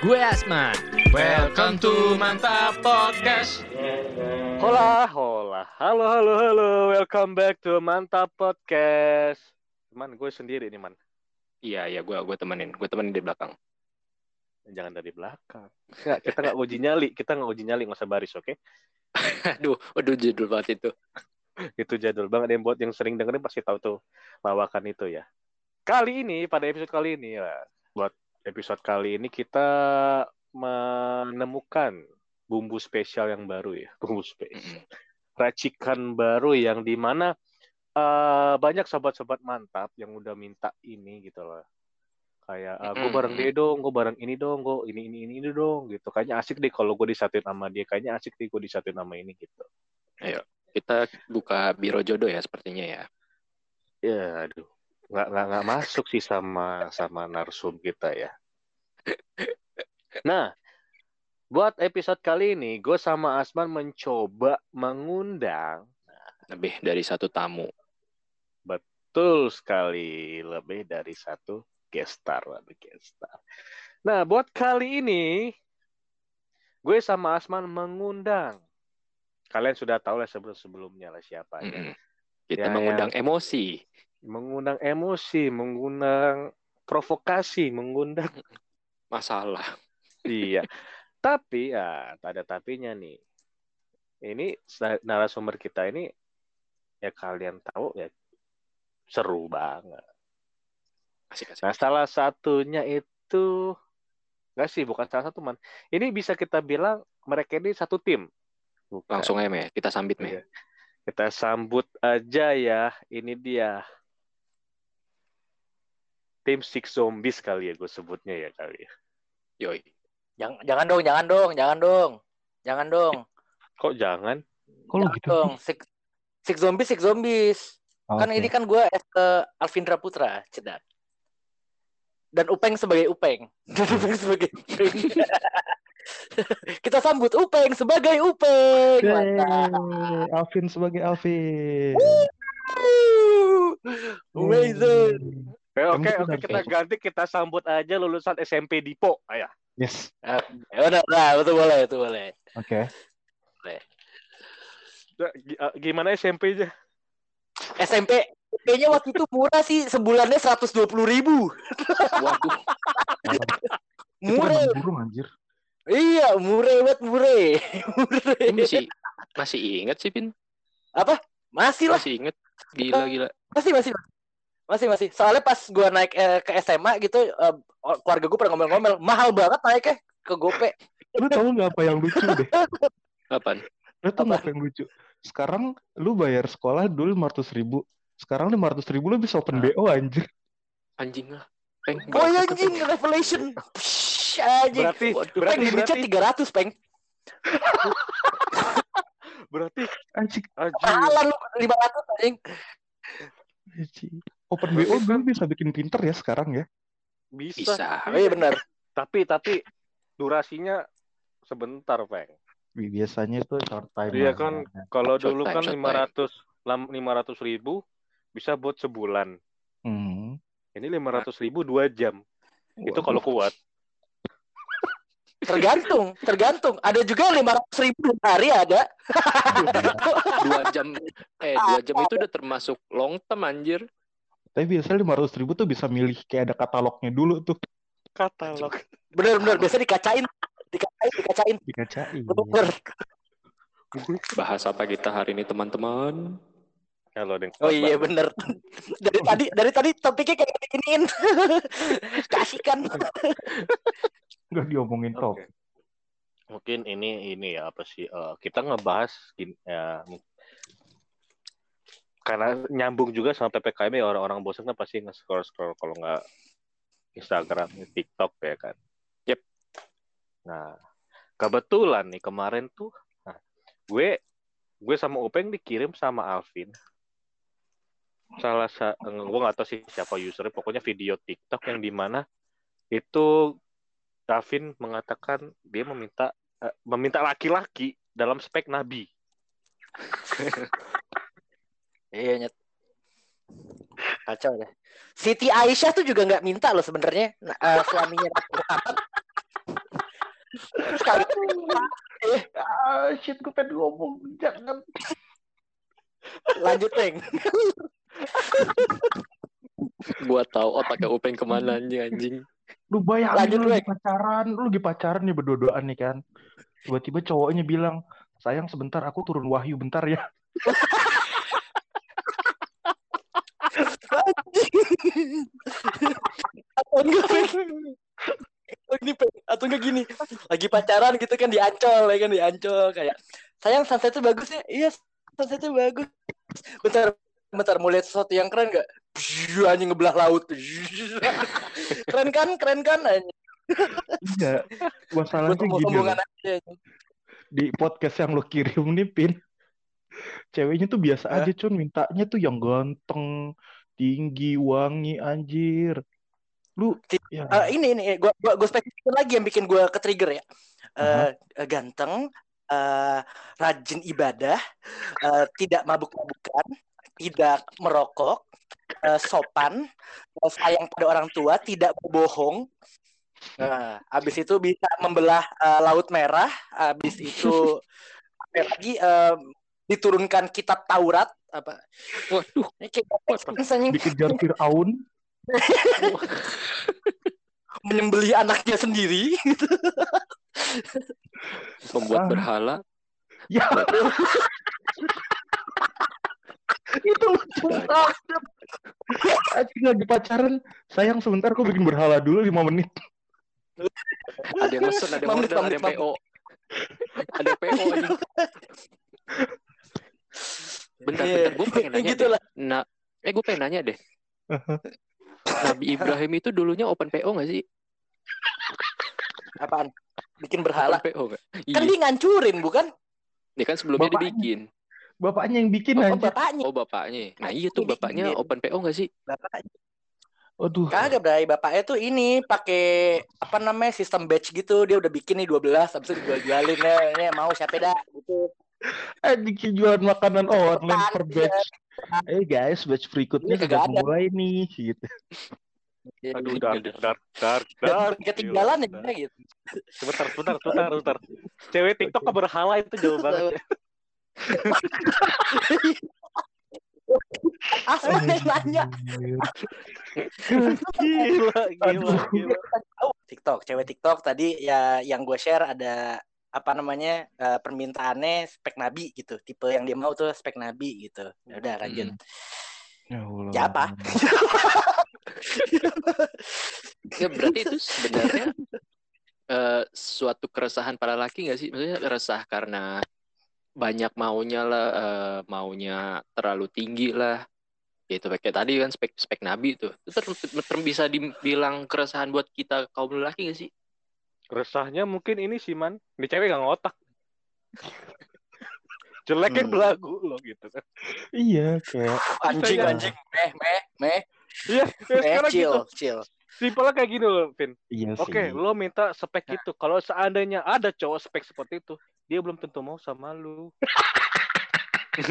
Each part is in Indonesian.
Gue Asman. Welcome to Mantap Podcast. Hola, hola. Halo, halo, halo. Welcome back to Mantap Podcast. Man, gue sendiri nih, man. Iya, iya, gue gue temenin, gue temenin di belakang. Jangan dari belakang. Nggak, kita nggak uji nyali, kita nggak uji nyali, nggak usah baris, oke? aduh, aduh judul banget itu. Itu jadul banget yang buat yang sering dengerin pasti tahu tuh lawakan itu ya. Kali ini, pada episode kali ini ya, buat episode kali ini kita menemukan bumbu spesial yang baru ya, bumbu spesial. Racikan baru yang di mana uh, banyak sobat-sobat mantap yang udah minta ini gitu loh. Kayak uh, gue bareng dia dong, gue bareng ini dong, gue ini ini ini, ini dong gitu. Kayaknya asik deh kalau gue disatuin sama dia. Kayaknya asik deh gue disatuin sama ini gitu. Ayo, kita buka biro jodoh ya sepertinya ya. Ya, aduh, nggak nggak nggak masuk sih sama sama narsum kita ya. Nah, buat episode kali ini, gue sama Asman mencoba mengundang Lebih dari satu tamu. betul sekali lebih dari satu guest star, lebih guest star. Nah, buat kali ini, gue sama Asman mengundang. Kalian sudah tahu lah sebelum sebelumnya lah siapa ya. Mm-mm. Kita Ya, mengundang emosi. Mengundang emosi, mengundang provokasi, mengundang Masalah. Iya. Tapi ya ada tapinya nih. Ini narasumber kita ini ya kalian tahu ya seru banget. Asik asik. Nah, salah satunya itu enggak sih, bukan salah satu man. Ini bisa kita bilang mereka ini satu tim. Bukan. Langsung aja me, kita sambit me. Iya. Kita sambut aja ya. Ini dia. Tim Six Zombies kali ya gue sebutnya ya kali ya. Yoi. Jangan, jangan dong, jangan dong, jangan dong, jangan dong, Kok jangan? Kok lu jangan gitu dong. Six, six zombies, six zombies. Kan Oke. ini kan gue uh, Alvindra Putra, cedak. Dan Upeng sebagai Upeng. Dan Upeng sebagai Upeng. Kita sambut Upeng sebagai Upeng. Yeay, Alvin sebagai Alvin. Amazing. Oke, Yang oke, oke, dari kita Facebook. ganti kita sambut aja lulusan SMP Dipo. Ayo. Yes. Ya udah, nah, itu boleh, itu boleh. Oke. G- uh, Gimana SMP aja? SMP kayaknya waktu itu murah sih sebulannya 120 ribu. Waduh, Murah. burung anjir. Iya, murah banget murah. Murah. masih masih inget sih Pin? Masih lah, Masih inget? Gila gila. masih masih. Masih masih. Soalnya pas gua naik eh, ke SMA gitu eh, keluarga gue pernah ngomel-ngomel, mahal banget naiknya ke Gope. Lu tahu nggak apa yang lucu deh? Kapan? Lu tahu nggak apa yang lucu? Sekarang lu bayar sekolah dulu 500 ribu. Sekarang 500 ribu lu bisa open BO anjir. Anjing lah. Peng. Oh iya anjing, revelation. Psh, anjing. Berarti, Waduh, berarti, peng berarti, 300, peng. berarti, anjir. Kalah lu 500 anjing. anjir. Open BO dulu bisa bikin pinter ya sekarang ya. Bisa. Bisa. Oh iya benar. Tapi, tapi durasinya sebentar, Peng. Biasanya itu short time. Iya kan, kalau Short dulu time, kan short lima ratus lima ratus ribu bisa buat sebulan. Hmm. Ini lima ratus ribu dua jam. Itu Waduh. kalau kuat. Tergantung, tergantung. Ada juga 500 ribu hari ada. Dua jam eh dua jam itu udah termasuk long term anjir. Tapi biasanya 500 ribu tuh bisa milih kayak ada katalognya dulu tuh. Katalog. Bener-bener biasa dikacain, dikacain, dikacain. Dikacain. Bener. Bahas apa kita hari ini teman-teman? Kalau Oh iya bener. Dari tadi dari tadi topiknya kayak giniin. Kasihkan. Nggak diomongin top. Oke. Mungkin ini ini ya apa sih? eh, kita ngebahas ya m- karena nyambung juga sama ppkm ya orang-orang bosan kan pasti nge-scroll scroll kalau nggak Instagram, TikTok ya kan. Yep. Nah kebetulan nih kemarin tuh, nah, gue gue sama Upeng dikirim sama Alvin salah sa gue nggak tahu sih siapa usernya pokoknya video TikTok yang di mana itu Alvin mengatakan dia meminta eh, meminta laki-laki dalam spek nabi Iya nyet. Kacau deh. Siti Aisyah tuh juga nggak minta loh sebenarnya Nah, eh, suaminya Muhammad. Sekali. Ah, shit, gue pengen ngomong. Jangan. Lanjut, Peng. Gua tahu otaknya Upeng ke mana anjing anjing. Lu bayangin Lanjut, lu lagi pacaran, lu lagi pacaran nih berdua-duaan nih kan. Tiba-tiba cowoknya bilang, sayang sebentar aku turun wahyu bentar ya. Atau enggak, ini. Atau enggak gini. Lagi pacaran gitu kan di Ancol, ya kan di Ancol. Kayak, sayang sunsetnya bagus ya? Iya, sunsetnya bagus. Bentar, bentar. Mau lihat sesuatu yang keren? Bzzz, Anjing ngebelah laut. Keren kan? Keren kan? Anjing. Iya. Masalahnya gini loh. aja. Di podcast yang lo kirim nih, Pin. Ceweknya tuh biasa aja, Cun. Mintanya tuh yang ganteng, tinggi, wangi, anjir. Lu, ya. Eh, ini ini gua gua, gua spesifikin lagi yang bikin gua ke trigger ya. Eh, Aha. ganteng, eh, rajin ibadah, eh, tidak mabuk-mabukan, tidak merokok, eh, sopan, eh, sayang pada orang tua, tidak berbohong. Nah, habis itu bisa membelah eh, laut merah, habis itu lagi eh, diturunkan kitab Taurat apa? Waduh, Ini kayak Dikejar Fir'aun. menyembelih anaknya sendiri. pembuat Ah. berhala. Ya. itu lucu banget. Anjing lagi pacaran, sayang sebentar aku bikin berhala dulu 5 menit. Ada yang mesen, ada yang order, ada yang PO. Ada PO. Bentar, Iya. bentar, gue pengen nanya gitu deh. lah. Nah, eh gue pengen nanya deh. Nabi Ibrahim itu dulunya open PO gak sih? Apaan? Bikin berhala. Open PO gak? Kan Iya, dia ngancurin, bukan? dia kan sebelumnya Bapaknya. dibikin. Bapaknya yang bikin Oh, anjir. bapaknya. Oh bapaknya. Nah iya tuh bapaknya bikin. open PO gak sih? Bapaknya. Aduh. Kagak, Bray. Bapaknya tuh ini pakai apa namanya sistem batch gitu. Dia udah bikin nih 12 habis itu dijual-jualin ya. Ini mau siapa dah gitu. Anjing kayak jualan makanan online per Iya. batch. Eh guys, batch berikutnya Ini sudah kagak ada. mulai nih gitu. Aduh, Iya, dark, iya. dark, dark, Dan dark. ketinggalan ya gitu. Sebentar, sebentar, sebentar, sebentar. Cewek TikTok ke berhala itu jauh banget. ya. Asli yang nanya. Gila, gila, Aduh. gila. TikTok, cewek TikTok tadi ya yang gue share ada apa namanya eh, permintaannya spek nabi gitu tipe yang dia mau tuh spek nabi gitu ya udah lanjut Hmm. Ya Allah. Ya apa? Ya berarti itu sebenarnya eh, suatu keresahan para laki nggak sih? Maksudnya resah karena banyak maunya lah, eh, maunya terlalu tinggi lah. Gitu kayak tadi kan spek spek nabi tuh. Itu ter- ter- bisa dibilang keresahan buat kita kaum lelaki nggak sih? Resahnya mungkin ini sih, Man. Ini cewek gak ngotak. Jelek kan Hmm. belagu loh gitu kan. Iya, kayak anjing anjing meh meh meh Iya, ya meh sekarang chill gitu. chill Simpelnya kayak gini loh, Vin. iya sih. Oke, lo minta spek itu. Kalau seandainya ada cowok spek seperti itu, dia belum tentu mau sama lu.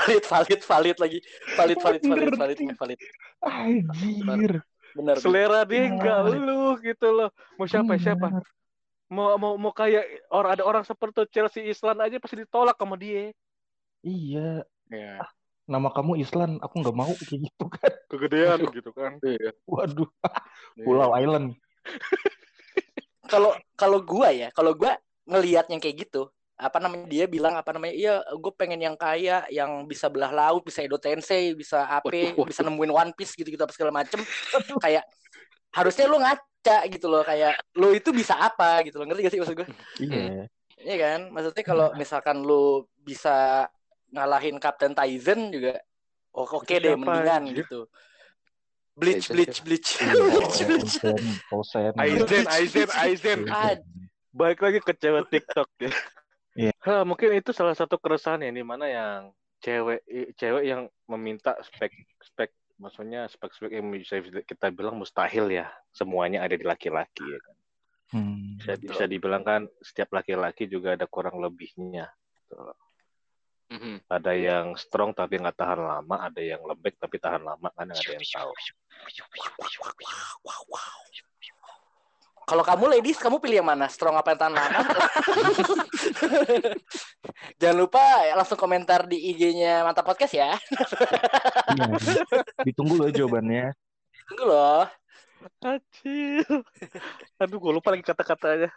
valid valid valid lagi valid valid valid valid valid Anjir. Benar Selera dia Benar. enggak lu gitu loh. Mau siapa siapa? Benar. Mau mau mau kayak orang ada orang seperti Chelsea Islan aja pasti ditolak sama dia. Iya. ya. Nama kamu Islan, aku nggak mau kayak gitu kan. Kegedean gitu kan. Waduh, Pulau Island. kalau kalau gua ya kalau gua ngelihat yang kayak gitu apa namanya dia bilang apa namanya iya gue pengen yang kaya yang bisa belah laut bisa Edo Tensei bisa AP Waduh, waduh. bisa nemuin One Piece gitu gitu apa segala macem. Kayak harusnya lu ngaca gitu loh kayak lu itu bisa apa gitu loh. Ngerti gak sih maksud gue Iya. Iya kan? Maksudnya kalau misalkan lu bisa ngalahin Kapten Tyson juga oh, oke Itu deh siapa, mendingan gitu. Bleach bleach bleach. Iya, bleach bleach. Aizen, Aizen, Aizen. Balik lagi ke cewek TikTok ya. Iya. Hah, mungkin itu salah satu keresahan ya di mana yang cewek cewek yang meminta spek spek maksudnya spek spek yang bisa kita bilang mustahil ya semuanya ada di laki-laki ya kan. Hmm. Bisa, bisa dibilang kan setiap laki-laki juga ada kurang lebihnya. Mhm. Ada yang strong tapi nggak tahan lama, ada yang lembek tapi tahan lama kan ada yang tahu. Kalau kamu ladies, kamu pilih yang mana? Strong apa yang tahan lama? Jangan lupa ya, langsung komentar di IG-nya Mantap Podcast ya. Iya. Ditunggu loh jawabannya. Tunggu loh. Acil. Aduh, gue lupa lagi kata-katanya.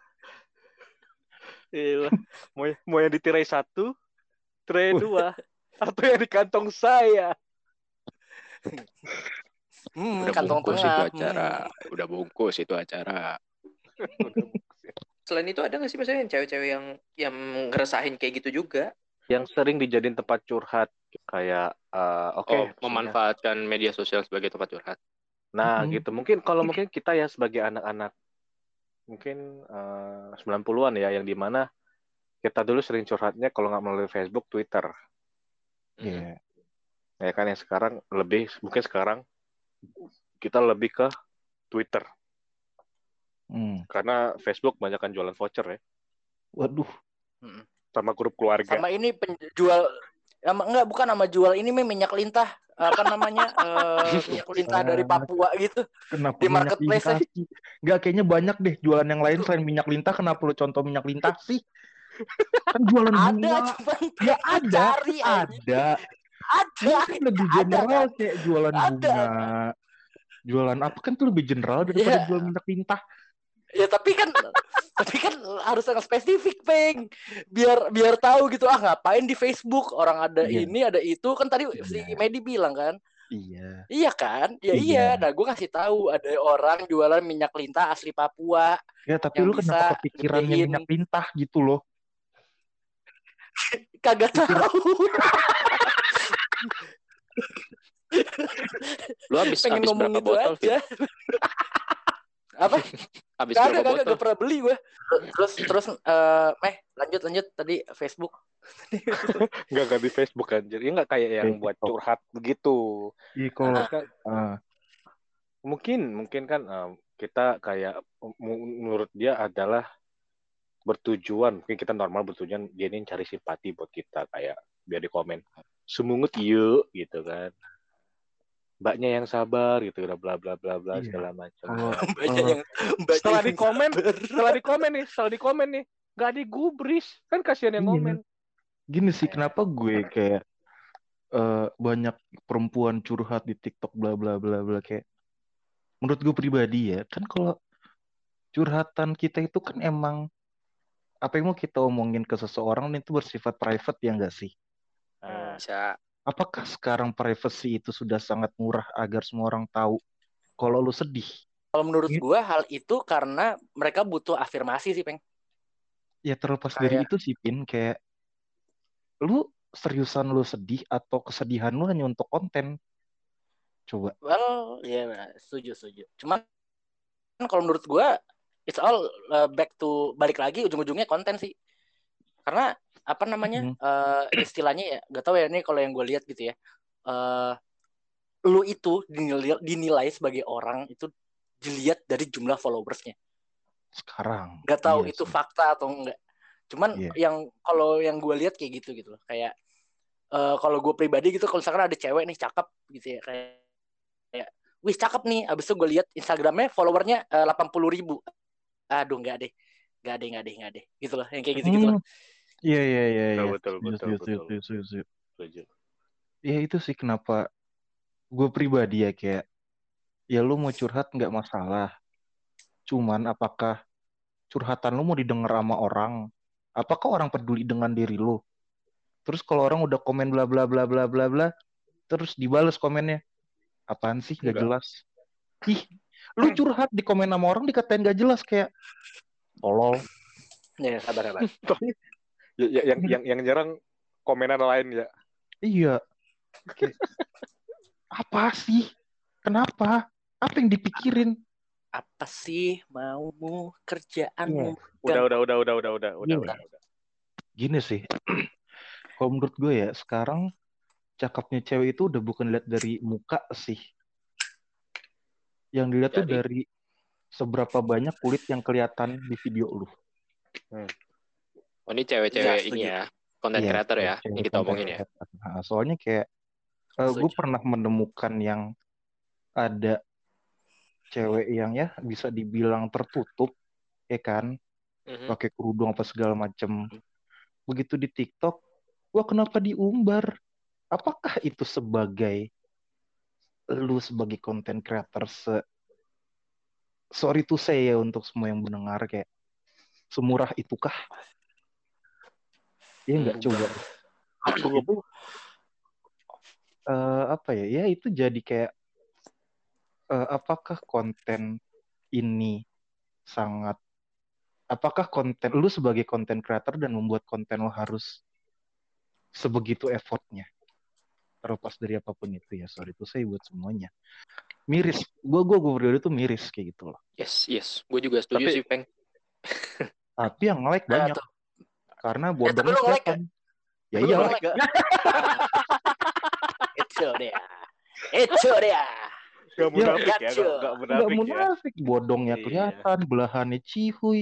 Iya. Mau, mau yang di tirai satu, tirai dua, atau yang di kantong saya. Hmm, Udah kantong bungkus tengah. itu acara. Hmm. Udah bungkus itu acara. Selain itu ada nggak sih maksudnya yang cewek-cewek yang yang ngerasain kayak gitu juga? Yang sering dijadiin tempat curhat kayak eh, oke oh, misalnya- memanfaatkan media sosial sebagai tempat curhat. Nah, Mhm. gitu. Mungkin kalau mungkin kita ya sebagai anak-anak mungkin eh, 90-an ya yang di mana kita dulu sering curhatnya kalau nggak melalui Facebook, Twitter. Iya. Ya kan yang sekarang lebih mungkin sekarang kita lebih ke Twitter Hmm. karena Facebook banyak kan jualan voucher ya Waduh. sama grup keluarga. Sama ini penjual sama enggak bukan nama jual ini mah minyak lintah apa namanya eh, minyak lintah dari Papua gitu Kenapa Di minyak marketplace lintah sih? Nggak, kayaknya banyak deh jualan yang lain selain minyak lintah. Kenapa lu contoh minyak lintah sih? Kan jualan ada bunga. cuman Ya ada, cari aja. ada. ada Ini kan lebih Ada, general kayak jualan Ada. bunga. Jualan apa kan tuh lebih general daripada Iya. jual minyak lintah. Ya tapi kan tapi kan harus yang spesifik peng biar biar tahu gitu ah ngapain di Facebook orang ada Iya. ini ada itu kan tadi si Iya. Medi bilang kan Iya. iya kan ya Iya. iya nah gue kasih tahu ada orang jualan minyak lintah asli Papua Ya tapi Yang lu kenapa kepikiran minyak lintah gitu loh? kagak tahu Lu habis pengen habis ngomong berapa itu botol? Aja apa? Habis kagak botol? gak pernah beli gue terus terus eh meh lanjut lanjut. Tadi Facebook. Nggak nggak di Facebook anjir. Ya nggak kayak yang buat curhat begitu. Iya kalau Kan ah, mungkin mungkin kan eh, kita kayak menurut dia adalah bertujuan. Mungkin kita normal bertujuan dia ini cari simpati buat kita. Kayak biar di komen semungut yuk gitu kan mbaknya yang sabar gitu udah bla bla bla bla Iya. segala macam kalau baca kalau- yang baca setelah yang di komen sabar. setelah di komen nih setelah di komen nih nggak digubris kan kasihan yang Iya. komen gini sih kenapa gue kayak eh, banyak perempuan curhat di TikTok bla bla bla bla kayak menurut gue pribadi ya kan kalau curhatan kita itu kan emang apa yang mau kita omongin ke seseorang itu bersifat private ya enggak sih? Nah, Bisa. Apakah sekarang privacy itu sudah sangat murah agar semua orang tahu kalau lu sedih? kalau menurut Iya. gue hal itu karena mereka butuh afirmasi sih peng Ya terlepas dari itu sih Pin kayak lu seriusan lu sedih atau kesedihan lu hanya untuk konten? Coba. well ya setuju setuju cuman kan kalau menurut gue it's all uh, back to balik lagi ujung-ujungnya konten sih karena apa namanya Mhm. eh, istilahnya ya gak tahu ya ini kalau yang gue lihat gitu ya eh lu itu dinilai, dinilai sebagai orang itu dilihat dari jumlah followersnya Sekarang. nggak tahu Iya itu sih. fakta atau enggak cuman Iya. yang kalau yang gue lihat kayak gitu gitu loh kayak eh, kalau gue pribadi gitu kalau misalkan ada cewek nih cakep gitu ya kayak kayak wih cakep nih abis itu gue lihat instagramnya followernya delapan puluh ribu aduh nggak deh nggak deh nggak deh nggak deh gitu loh yang kayak gitu gitu Hmm. Iya iya iya iya. Betul, betul, betul, setuju, betul. setuju. Ya itu sih kenapa gue pribadi ya kayak ya lu mau curhat nggak masalah. Cuman apakah curhatan lu mau didengar sama orang? Apakah orang peduli dengan diri lu? Terus kalau orang udah komen bla bla bla bla bla bla, terus dibales komennya, apaan sih gak Enggak. jelas? Ih, lu curhat di komen sama orang dikatain gak jelas kayak tolol. ya sabar sabar Ya, ya, yang yang yang jarang komenan lain ya Iya. Kayak, apa sih? Kenapa? Apa yang dipikirin? apa sih maumu kerjaanmu udah udah udah udah udah udah udah Iya. udah udah. Gini sih, kalau menurut gue ya, sekarang cakepnya cewek itu udah bukan lihat dari muka sih. Yang dilihat tuh Dari? dari seberapa banyak kulit yang kelihatan di video lu. Oh ini cewek-cewek Iya, ini ya, content Iya, creator ya, cewek yang kita omongin ya. Nah, soalnya kayak eh, gue pernah menemukan yang ada cewek yang ya bisa dibilang tertutup ya kan? Mhm. pakai kerudung apa segala macem. Begitu di TikTok wah kenapa diumbar? Apakah itu sebagai lu sebagai content creator se sorry to say ya untuk semua yang mendengar kayak semurah itukah ya nggak coba. Eh, apa ya? Ya itu jadi kayak eh, apakah konten ini sangat apakah konten lu sebagai konten creator dan membuat konten lo harus sebegitu effortnya? Terlepas dari apa pun itu ya sorry itu saya buat semuanya. Miris. Gua gua gua berdua tuh miris kayak gitu loh. Yes, yes. Gue juga setuju Tapi- sih, Peng. tapi yang like Nah, banyak. tuh. Karena tapi bodongnya lu nge-like kelihatan ya iya? Itu dia. Itu dia. Gak munafik ya, Gacu. gak, gak nggak munafik ya. munafik bodongnya Iya. kelihatan belahannya cihuy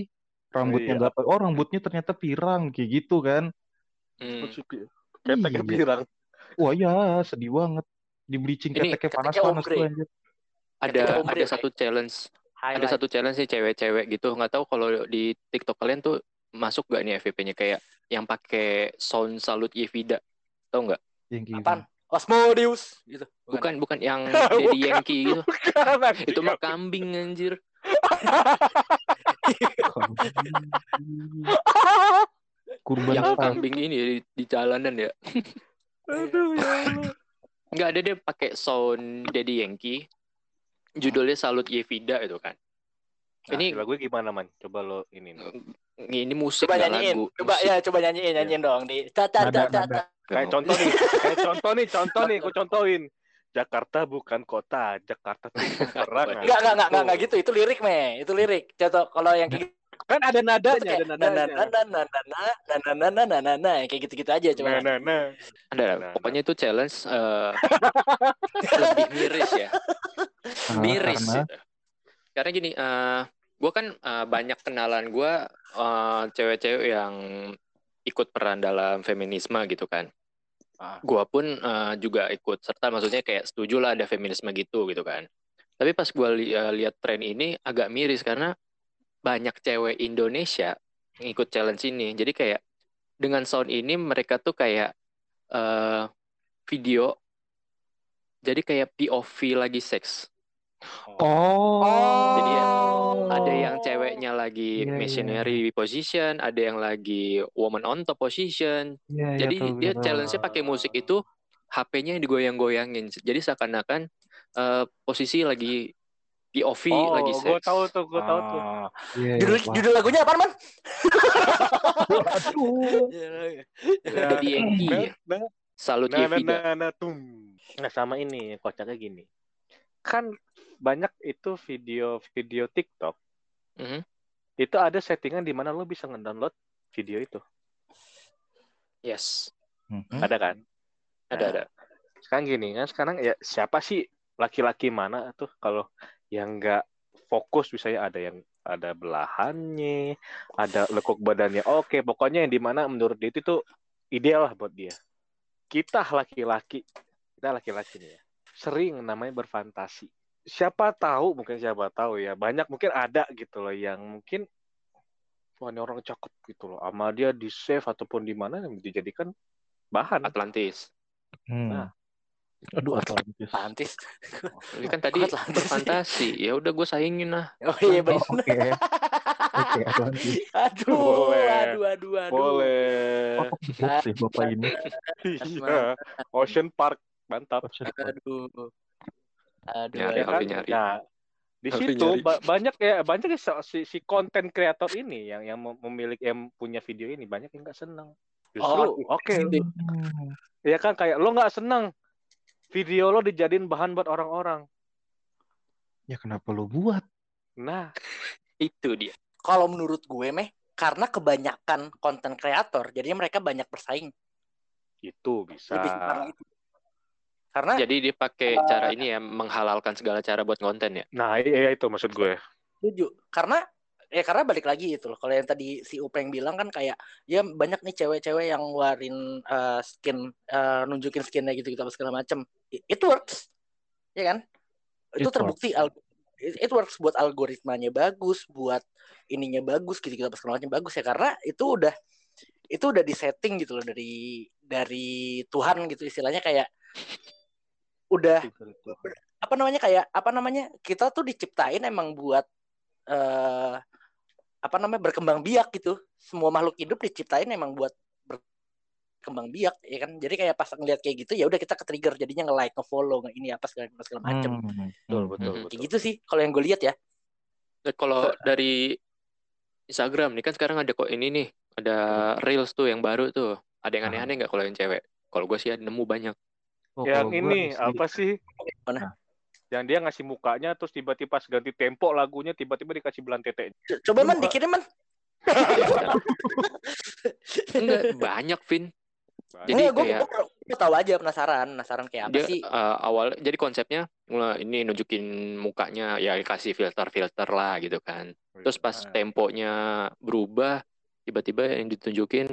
rambutnya Iya. nggak oh rambutnya ternyata pirang kayak gitu kan Hmm. Keteknya Iya. pirang. wah ya sedih banget di bleaching keteknya panas-panas tuh anjir Ada ada satu challenge, ada Highlight. satu challenge sih cewek-cewek gitu. Nggak tahu kalau di TikTok kalian tuh masuk gak nih FVP-nya kayak yang pakai sound salut Yevida. Tahu nggak? yang kayak Apaan? Osmodius gitu. Bukan, bukan yang Daddy Bukan. Yankee gitu. Bukan. Itu mah kambing anjir. gitu. kurban Yang kambing ini di, di jalanan ya. Aduh, ya Allah. Nggak ada dia pakai sound Daddy Yankee. Judulnya Salut Yevida itu kan. Nah, ini lagu gimana man? Coba lo ini. Ini musik coba nyanyiin. Lagu. Coba musik. ya coba nyanyiin nyanyiin yeah. dong di. Ta ta ta ta. Kayak contoh nih, kayak contoh nih, contoh nih, gua contohin. Jakarta bukan kota, Jakarta perang. Enggak, enggak, enggak, enggak, enggak gitu. Itu lirik, me. Itu lirik. Contoh kalau yang kayak kan ada nadanya, ada nadanya. Nada, nada, nada, nada, nada, nada, kayak gitu-gitu aja coba. Nah, nah. Ada, pokoknya itu challenge lebih miris ya. Miris karena gini, eh gue kan eh, banyak kenalan gue eh, cewek-cewek yang ikut peran dalam feminisme gitu kan. Ah. Gue pun eh, juga ikut serta, maksudnya kayak setuju lah ada feminisme gitu gitu kan. Tapi pas gue lihat tren ini agak miris karena banyak cewek Indonesia yang ikut challenge ini. Jadi kayak dengan sound ini mereka tuh kayak eh video jadi kayak POV lagi seks. Oh Jadi ya, Ada yang ceweknya lagi Iya, iya. missionary position, ada yang lagi woman on top position. Iya, iya, Jadi tahu, dia challenge-nya pakai musik itu HP-nya yang digoyang-goyangin. Jadi seakan-akan eh, posisi lagi POV Oh, lagi gue seks. tahu tuh, gue tahu tuh. Oh. Iya, iya, Judul paham. judul lagunya apa, Man? Aduh. Jadi Yankee. Nah, nah, Salut nah, nah, nah, nah, tum. Nah, sama ini, kocaknya gini. Kan banyak itu video-video TikTok, Mhm. itu ada settingan di mana lo bisa ngedownload video itu. Yes. Mhm. Ada kan? Ada Nah, ada. Sekarang gini kan, sekarang ya siapa sih laki-laki mana tuh kalau yang nggak fokus misalnya ada yang ada belahannya, ada lekuk badannya. Oke, pokoknya yang di mana menurut dia itu tuh ideal lah buat dia. Kita laki-laki, kita laki-laki nih ya, sering namanya berfantasi. Siapa tahu, mungkin siapa tahu ya, banyak mungkin ada gitu loh yang mungkin wah ini orang cakep gitu loh, sama dia di save ataupun di mana yang dijadikan bahan. Atlantis. Hmm. Nah. Aduh Atlantis. Atlantis. Ini kan tadi Atlantis berfantasi. Ya udah gue saingin lah. Oh iya benar. Oke. Oke, Atlantis. Aduh, Boleh. aduh, aduh, aduh. Boleh. Oh, sih bapak ini. Iya. Ocean Park mantap. Aduh. Aduh. Nyari Ya kan? nyari. Nah, di Alfi situ nyari. ba- banyak ya banyak ya si si konten kreator ini yang yang mem- memiliki yang punya video ini banyak yang nggak senang. Justru Oh, oke, Hmm. ya kan kayak lo nggak senang video lo dijadiin bahan buat orang-orang. Ya kenapa lu buat? Nah, Itu dia. Kalau menurut gue, meh, karena kebanyakan konten kreator, jadinya mereka banyak bersaing. itu bisa. Lebih itu. Karena Jadi dia pakai cara ini ya menghalalkan segala cara buat konten ya. Nah, iya itu maksud gue. setuju. Karena ya karena balik lagi itu loh. Kalau yang tadi si Upeng bilang kan kayak ya banyak nih cewek-cewek yang ngeluarin eh, skin eh, nunjukin skinnya gitu gitu segala macem. It, it works. Ya kan? Itu It terbukti al- it, it works buat algoritmanya bagus, buat ininya bagus gitu kita pas kenalannya bagus ya karena itu udah itu udah disetting gitu loh dari dari Tuhan gitu istilahnya kayak udah apa namanya kayak apa namanya kita tuh diciptain emang buat eh apa namanya berkembang biak gitu semua makhluk hidup diciptain emang buat berkembang biak ya kan jadi kayak pas ngeliat kayak gitu ya udah kita ke trigger jadinya nge like nge follow nge ini apa segala segala macem Hmm, betul hmm, betul Hmm. betul kayak gitu sih kalau yang gue lihat ya Dan kalau dari Instagram nih kan sekarang ada kok ini nih, ada reels tuh yang baru tuh. Ada yang aneh-aneh nggak kalau yang cewek? Kalau gue sih nemu banyak. Oh, yang ini apa sih? Mana? yang dia ngasih mukanya terus tiba-tiba pas ganti tempo lagunya tiba-tiba dikasih belan tete Co- coba man dikirim man. Enggak banyak, Vin. Jadi Enggak, gue kayak gue tahu aja penasaran penasaran kayak apa dia sih? eh, awal jadi konsepnya ini nunjukin mukanya ya kasih filter-filter lah gitu kan. Terus pas Nah, temponya berubah tiba-tiba yang ditunjukin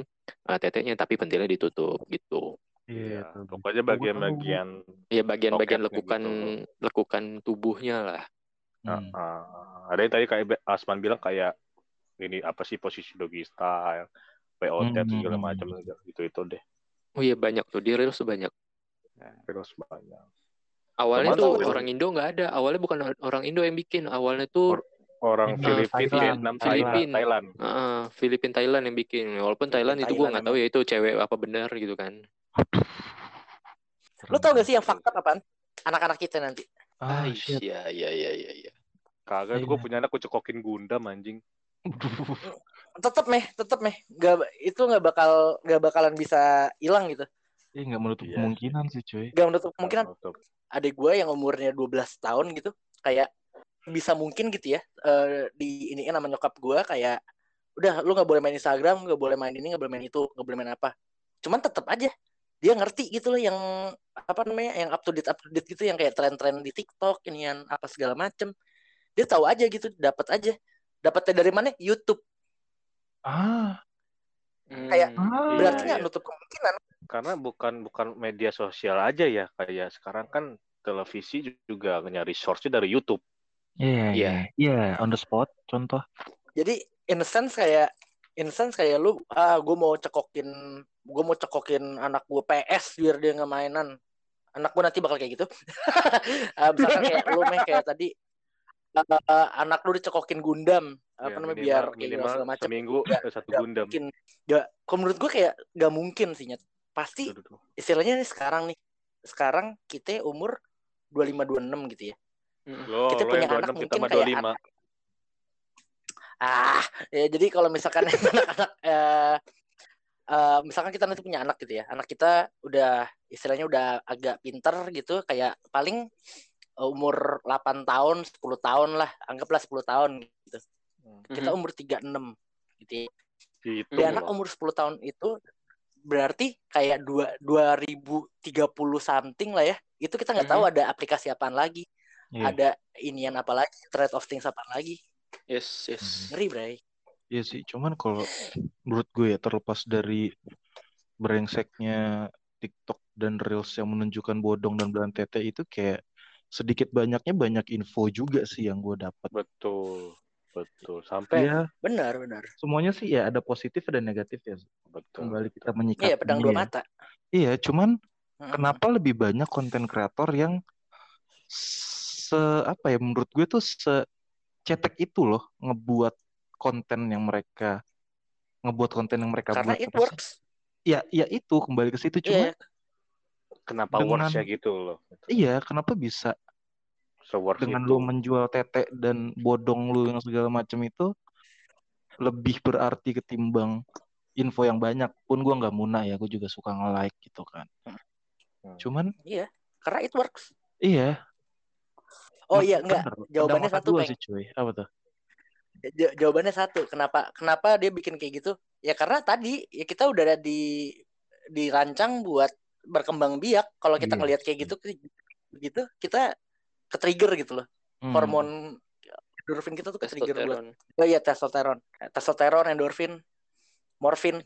eh, teteknya tapi pentilnya ditutup gitu. Iya, ya, tahu. pokoknya bagian-bagian Ya bagian-bagian Bokepnya lekukan gitu. lekukan tubuhnya lah. Hmm. uh, ada yang tadi kayak Asman bilang kayak ini apa sih posisi doggy style POT Hmm. segala macam gitu itu deh Oh iya banyak tuh di reels banyak. terus banyak Awalnya Cuman tuh tahu- orang Indo nggak ada. Awalnya bukan orang Indo yang bikin. Awalnya tuh orang Ini Filipina Thailand, Vietnam Thailand. Filipina Thailand uh, Filipin Thailand yang bikin. Walaupun Thailand itu gue Thailand nggak tahu ya itu cewek apa benar gitu kan. Lo tau gak sih yang fakta apaan anak-anak kita nanti Ah, Ah, iya iya iya iya. iya. kagak Iya. gue punya anak gue cekokin Gundam anjing tetep meh tetep meh gak itu nggak bakal nggak bakalan bisa hilang gitu Iya, nggak menutup Iya. kemungkinan sih, cuy. gak menutup kemungkinan adik gue yang umurnya 12 tahun gitu kayak bisa mungkin gitu ya eh, di ini nama nyokap gue kayak udah lu nggak boleh main Instagram nggak boleh main ini nggak boleh main itu nggak boleh main apa cuman tetap aja dia ngerti gitu loh yang apa namanya yang up to date up to date gitu yang kayak tren-tren di TikTok ini yang apa segala macem dia tahu aja gitu dapat aja dapatnya dari mana YouTube Ah, Kayak, Hmm, Ah. berarti Iya, nggak iya. nutup kemungkinan karena bukan bukan media sosial aja ya kayak sekarang kan televisi juga nyari source dari YouTube iya, Iya. iya, iya, on the spot, contoh. jadi in a sense kayak in a sense kayak lu ah gue mau cekokin gue mau cekokin anak gue PS biar dia nggak mainan. Anak gue nanti bakal kayak gitu. Ah, misalkan kayak lu meh kayak tadi eh, anak lu dicekokin Gundam apa Ya, namanya minimal- biar kayak minimal segala macam seminggu ada satu nggak Gundam. mungkin. Gak kalau menurut gue kayak gak mungkin sih Nyet. pasti istilahnya nih sekarang nih sekarang kita umur 25 26 gitu ya. Lo, Kita lo punya anak 26 kita mungkin mah kayak 25 Ah, ya jadi kalau misalkan anak-anak eh, eh, misalkan kita nanti punya anak gitu ya, anak kita udah istilahnya udah agak pinter gitu, kayak paling eh, umur 8 tahun, 10 tahun lah, anggaplah 10 tahun gitu. Kita umur 36 gitu ya. gitu Di anak umur 10 tahun itu berarti kayak dua 2030 something lah ya. Itu kita nggak tahu ada aplikasi apaan lagi, Iya, ada inian apa lagi, thread of things apaan lagi. Yes yes. Ngeri, Bray. iya sih. Cuman kalau menurut gue ya terlepas dari brengseknya TikTok dan Reels yang menunjukkan bodong dan belan tete itu kayak sedikit banyaknya banyak info juga sih yang gue dapat. betul betul sampai Iya, Benar, benar. semuanya sih ya ada positif dan negatif ya. betul Kembali kita menyikapi. Iya, pedang dua ya. mata. Iya, cuman Mm-mm. kenapa lebih banyak konten kreator yang se apa ya menurut gue tuh secetek itu loh ngebuat konten yang mereka ngebuat konten yang mereka Karena buat it sih? works. Ya, ya itu kembali ke situ cuma Iya, kenapa Dengan- worse ya gitu loh iya kenapa bisa se-worse dengan itu lu menjual tete dan bodong lu yang segala macam itu lebih berarti ketimbang info yang banyak pun gua nggak munah ya gue juga suka nge-like gitu kan Hmm. cuman iya. Karena it works. iya Oh Nah, iya, enggak. bener. Jawabannya satu, Peng. sih cuy apa tuh Ja- Jawabannya satu. Kenapa kenapa dia bikin kayak gitu? Ya karena tadi ya kita udah ada di dirancang buat berkembang biak. Kalau kita Iya. ngelihat kayak gitu gitu kita ke trigger gitu loh. Hmm. Hormon endorfin kita tuh ke trigger buat. Oh iya testosteron. Testosteron, endorfin, morfin.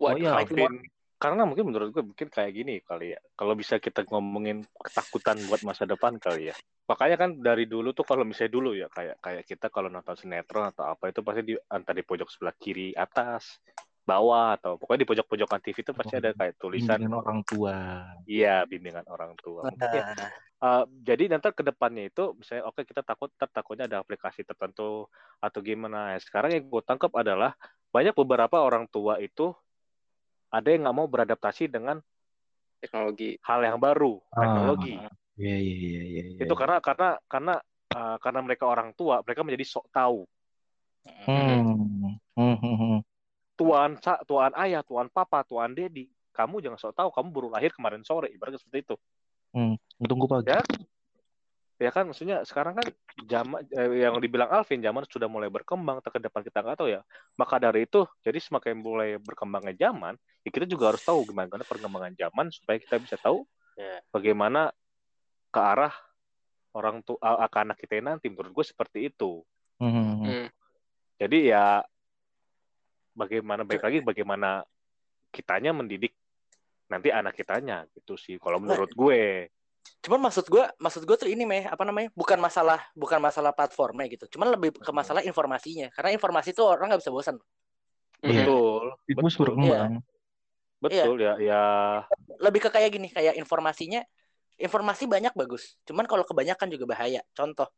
Wah, Oh iya, Alvin karena mungkin menurut gue mungkin kayak gini kali ya. Kalau bisa kita ngomongin ketakutan buat masa depan kali ya. Makanya kan dari dulu tuh kalau misalnya dulu ya kayak kayak kita kalau nonton sinetron atau apa itu pasti di antara di pojok sebelah kiri atas, bawah atau pokoknya di pojok-pojokan TV itu pasti ada kayak tulisan Bimbingan orang tua. iya bimbingan orang tua. Mungkin ya, Uh, jadi nanti ke depannya itu misalnya oke kita takut takutnya ada aplikasi tertentu atau gimana sekarang yang gue tangkap adalah banyak beberapa orang tua itu ada yang nggak mau beradaptasi dengan teknologi hal yang baru Ah. teknologi Iya iya iya iya. iya. itu karena karena karena uh, karena mereka orang tua mereka menjadi sok tahu Hmm. Hmm, hmm, hmm. tuan sa- tuan ayah tuan papa tuan dedi kamu jangan sok tahu kamu baru lahir kemarin sore ibaratnya seperti itu Tunggu pagi. Ya. Ya kan maksudnya sekarang kan zaman eh, yang dibilang Alvin zaman sudah mulai berkembang ke depan kita nggak tahu ya maka dari itu jadi semakin mulai berkembangnya zaman ya kita juga harus tahu gimana perkembangan zaman supaya kita bisa tahu Ya. bagaimana ke arah orang tua ke anak kita nanti menurut gue seperti itu Hmm, hmm, hmm. Hmm. jadi ya bagaimana baik lagi bagaimana kitanya mendidik nanti anak kitanya gitu sih kalau menurut gue cuman maksud gue maksud gue tuh ini meh apa namanya bukan masalah bukan masalah platformnya gitu. Cuman lebih ke masalah informasinya. Karena informasi tuh orang nggak bisa bosan. Iya. betul. Itu betul berkembang. betul ya ya. Lebih ke kayak gini kayak informasinya informasi banyak bagus. Cuman kalau kebanyakan juga bahaya. Contoh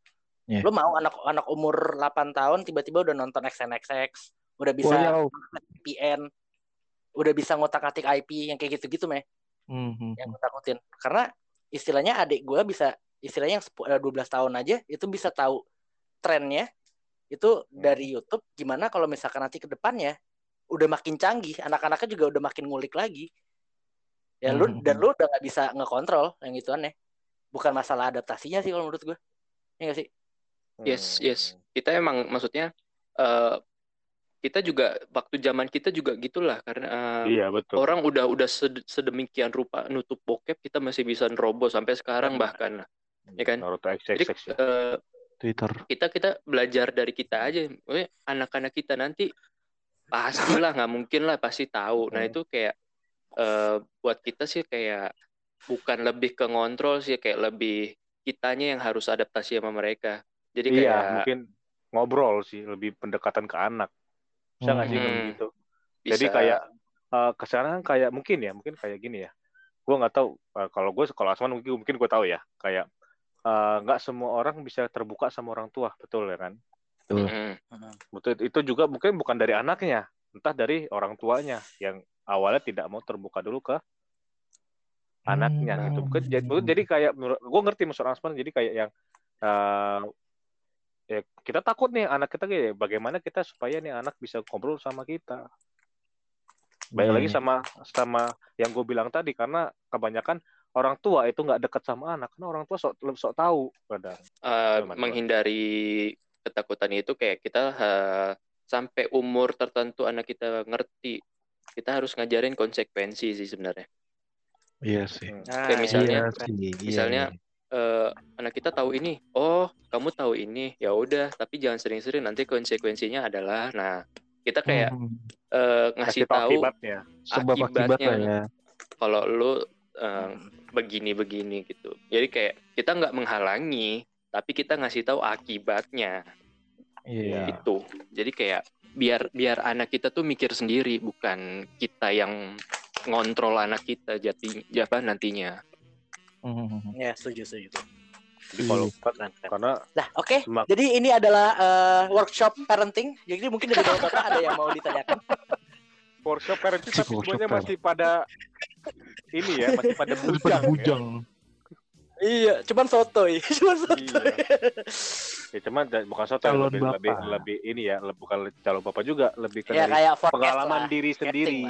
Iya. lu mau anak anak umur 8 tahun tiba-tiba udah nonton XNXX udah bisa Wow. VPN udah bisa ngotak-atik IP yang kayak gitu-gitu meh. Hmm, hmm, yang gue takutin karena istilahnya adik gue bisa istilahnya yang sepu- eh, 12 tahun aja itu bisa tahu trennya itu dari YouTube gimana kalau misalkan nanti ke depannya udah makin canggih anak-anaknya juga udah makin ngulik lagi. Ya lu Hmm. dan lu udah nggak bisa ngekontrol yang itu aneh bukan masalah adaptasinya sih kalau menurut gue ya nggak sih? Yes, hmm, yes. Kita emang maksudnya eh kita juga waktu zaman kita juga gitulah karena eh, iya betul orang udah udah sed- sedemikian rupa nutup bokep kita masih bisa nerobos sampai sekarang bahkan. ya kan? Naruto Jadi ya. eh, Twitter. kita kita belajar dari kita aja. Anak-anak kita nanti pastilah nggak mungkin lah pasti tahu. Nah Hmm. itu kayak eh buat kita sih kayak bukan lebih ke ngontrol sih kayak lebih kitanya yang harus adaptasi sama mereka. Jadi kayak iya mungkin ngobrol sih lebih pendekatan ke anak bisa nggak sih Hmm. kayak gitu bisa. jadi kayak uh, ke sana kayak mungkin ya mungkin kayak gini ya. Gue nggak tahu uh, kalau gue kalau Asman mungkin mungkin gue tahu ya. Kayak uh, nggak semua orang bisa terbuka sama orang tua betul ya kan? Mm-mm. betul itu juga mungkin bukan dari anaknya entah dari orang tuanya yang awalnya tidak mau terbuka dulu ke anaknya Hmm. gitu jadi, jadi kayak gue ngerti maksud Asman jadi kayak yang uh, ya kita takut nih anak kita kayak bagaimana kita supaya nih anak bisa ngobrol sama kita Baik Iya, lagi sama sama yang gue bilang tadi karena kebanyakan orang tua itu nggak deket sama anak karena orang tua sok sok tahu kadang. Eh, Gimana, menghindari ketakutan itu kayak kita eh, sampai umur tertentu anak kita ngerti kita harus ngajarin konsekuensi sih sebenarnya Iya sih. nah, Kayak misalnya- Iya sih. Iya, misalnya, iya. Eh, anak kita tahu ini oh kamu tahu ini ya udah tapi jangan sering-sering nanti konsekuensinya adalah nah kita kayak Hmm. eh, ngasih Kasih tahu akibatnya. sebab akibatnya. ya. kalau lu eh, begini-begini gitu jadi kayak kita nggak menghalangi tapi kita ngasih tahu akibatnya Iya. gitu jadi kayak biar biar anak kita tuh mikir sendiri bukan kita yang ngontrol anak kita jati apa nantinya Hmm. ya setuju setuju Jadi kalau Kan. karena Nah, oke. Semak- Jadi ini adalah eh, workshop parenting. Jadi mungkin dari bapak ada yang mau ditanyakan. workshop parenting tapi Workshop semuanya parent. masih pada ini ya masih pada bujang. pada ya. bujang. iya, cuman sotoy, cuman sotoy. Ya cuman bukan soto Calon lebih, bapak. lebih lebih ini ya bukan calon bapak juga lebih ke ya kayak pengalaman lah. diri sendiri.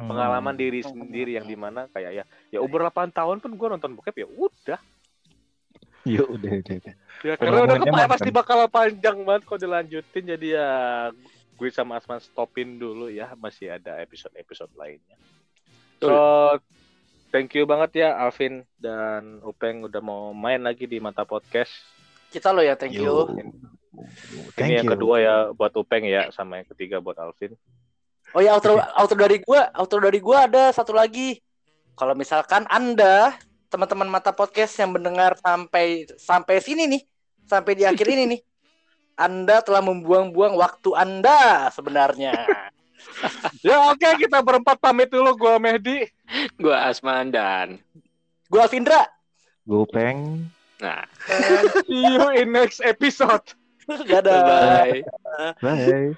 Hmm. Pengalaman diri sendiri yang di mana kayak ya ya umur 8 tahun pun gue nonton bokep ya udah Ya udah udah. udah. Ya karena udah Pengalamannya kepa- makan. pasti bakal panjang banget kalau dilanjutin jadi ya gue sama Asman stopin dulu ya masih ada episode-episode lainnya. So thank you banget ya Alvin dan Upeng udah mau main lagi di Mata Podcast. Kita lo ya, thank you. Yo. Thank Ini yang you. kedua ya buat Upeng ya sama yang ketiga buat Alvin. Oh ya outro outro dari gua, outro dari gua ada satu lagi. Kalau misalkan Anda teman-teman mata podcast yang mendengar sampai sampai sini nih, sampai di akhir ini nih, Anda telah membuang-buang waktu Anda sebenarnya. Ya oke kita berempat pamit dulu gua Mehdi. Gua Asman dan Gua Alvindra. Gopeng. nah, See you in next episode. Dadah. bye. Bye.